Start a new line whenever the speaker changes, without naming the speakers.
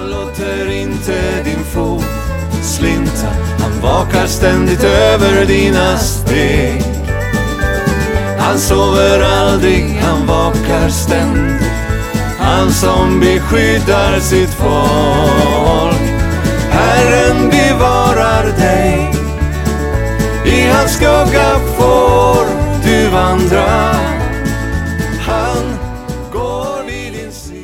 Han låter inte din fot slinta. Han vakar ständigt över dina steg. Han sover aldrig, han vakar ständigt. Han som beskyddar sitt folk. Herren bevarar dig. I hans skugga får du vandra. Han går vid din sida.